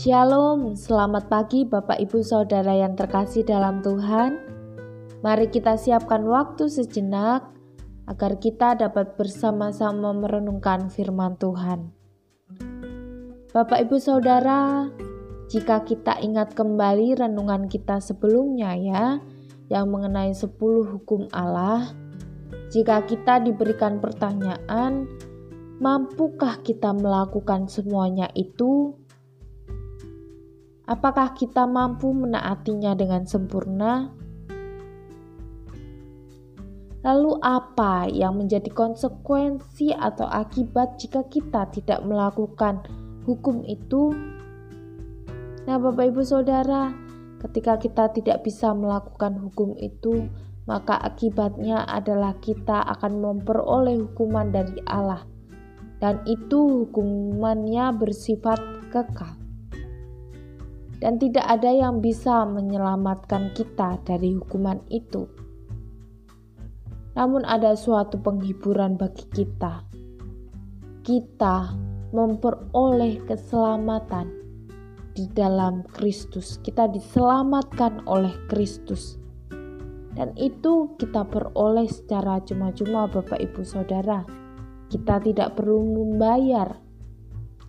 Shalom, selamat pagi Bapak Ibu Saudara yang terkasih dalam Tuhan. Mari kita siapkan waktu sejenak agar kita dapat bersama-sama merenungkan firman Tuhan. Bapak Ibu Saudara, jika kita ingat kembali renungan kita sebelumnya ya, yang mengenai 10 hukum Allah, jika kita diberikan pertanyaan, mampukah kita melakukan semuanya itu? Apakah kita mampu menaatinya dengan sempurna? Lalu, apa yang menjadi konsekuensi atau akibat jika kita tidak melakukan hukum itu? Nah, Bapak Ibu Saudara, ketika kita tidak bisa melakukan hukum itu, maka akibatnya adalah kita akan memperoleh hukuman dari Allah, dan itu hukumannya bersifat kekal dan tidak ada yang bisa menyelamatkan kita dari hukuman itu. Namun, ada suatu penghiburan bagi kita. Kita memperoleh keselamatan di dalam Kristus. Kita diselamatkan oleh Kristus, dan itu kita peroleh secara cuma-cuma, Bapak Ibu Saudara. Kita tidak perlu membayar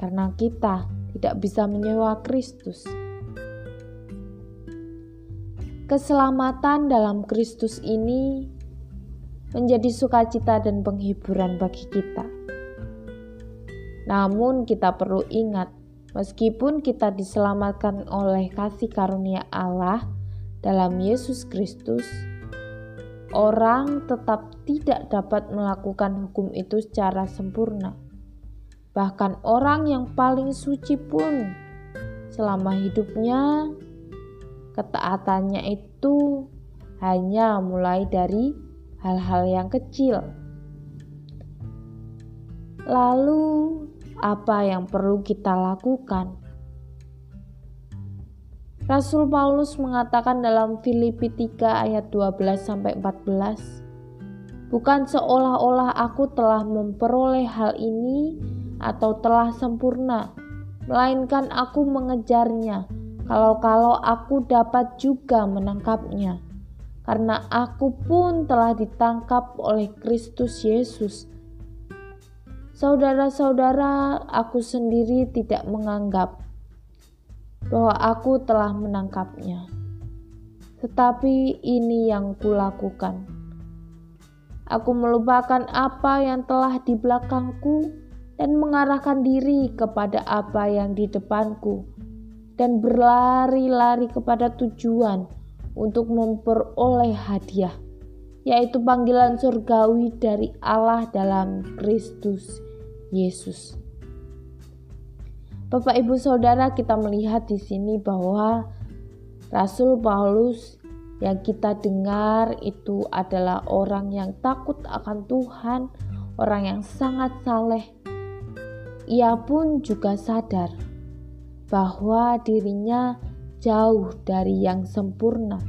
karena kita tidak bisa menyewa Kristus. Keselamatan dalam Kristus ini menjadi sukacita dan penghiburan bagi kita. Namun, kita perlu ingat, meskipun kita diselamatkan oleh kasih karunia Allah dalam Yesus Kristus, orang tetap tidak dapat melakukan hukum itu secara sempurna. Bahkan, orang yang paling suci pun selama hidupnya ketaatannya itu hanya mulai dari hal-hal yang kecil. Lalu, apa yang perlu kita lakukan? Rasul Paulus mengatakan dalam Filipi 3 ayat 12 sampai 14, Bukan seolah-olah aku telah memperoleh hal ini atau telah sempurna, melainkan aku mengejarnya kalau-kalau aku dapat juga menangkapnya, karena aku pun telah ditangkap oleh Kristus Yesus. Saudara-saudara, aku sendiri tidak menganggap bahwa aku telah menangkapnya, tetapi ini yang kulakukan. Aku melupakan apa yang telah di belakangku dan mengarahkan diri kepada apa yang di depanku dan berlari-lari kepada tujuan untuk memperoleh hadiah, yaitu panggilan surgawi dari Allah dalam Kristus Yesus. Bapak, ibu, saudara, kita melihat di sini bahwa Rasul Paulus yang kita dengar itu adalah orang yang takut akan Tuhan, orang yang sangat saleh. Ia pun juga sadar bahwa dirinya jauh dari yang sempurna.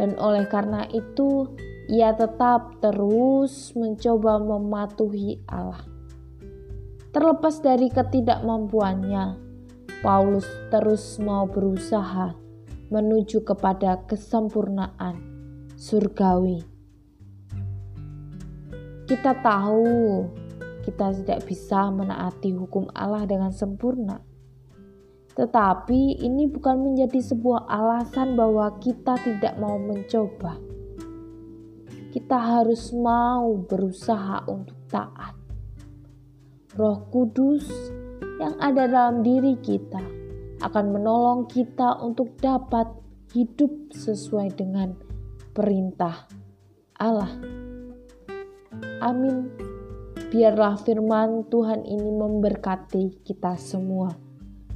Dan oleh karena itu, ia tetap terus mencoba mematuhi Allah. Terlepas dari ketidakmampuannya, Paulus terus mau berusaha menuju kepada kesempurnaan surgawi. Kita tahu kita tidak bisa menaati hukum Allah dengan sempurna tetapi ini bukan menjadi sebuah alasan bahwa kita tidak mau mencoba. Kita harus mau berusaha untuk taat. Roh Kudus yang ada dalam diri kita akan menolong kita untuk dapat hidup sesuai dengan perintah Allah. Amin. Biarlah firman Tuhan ini memberkati kita semua.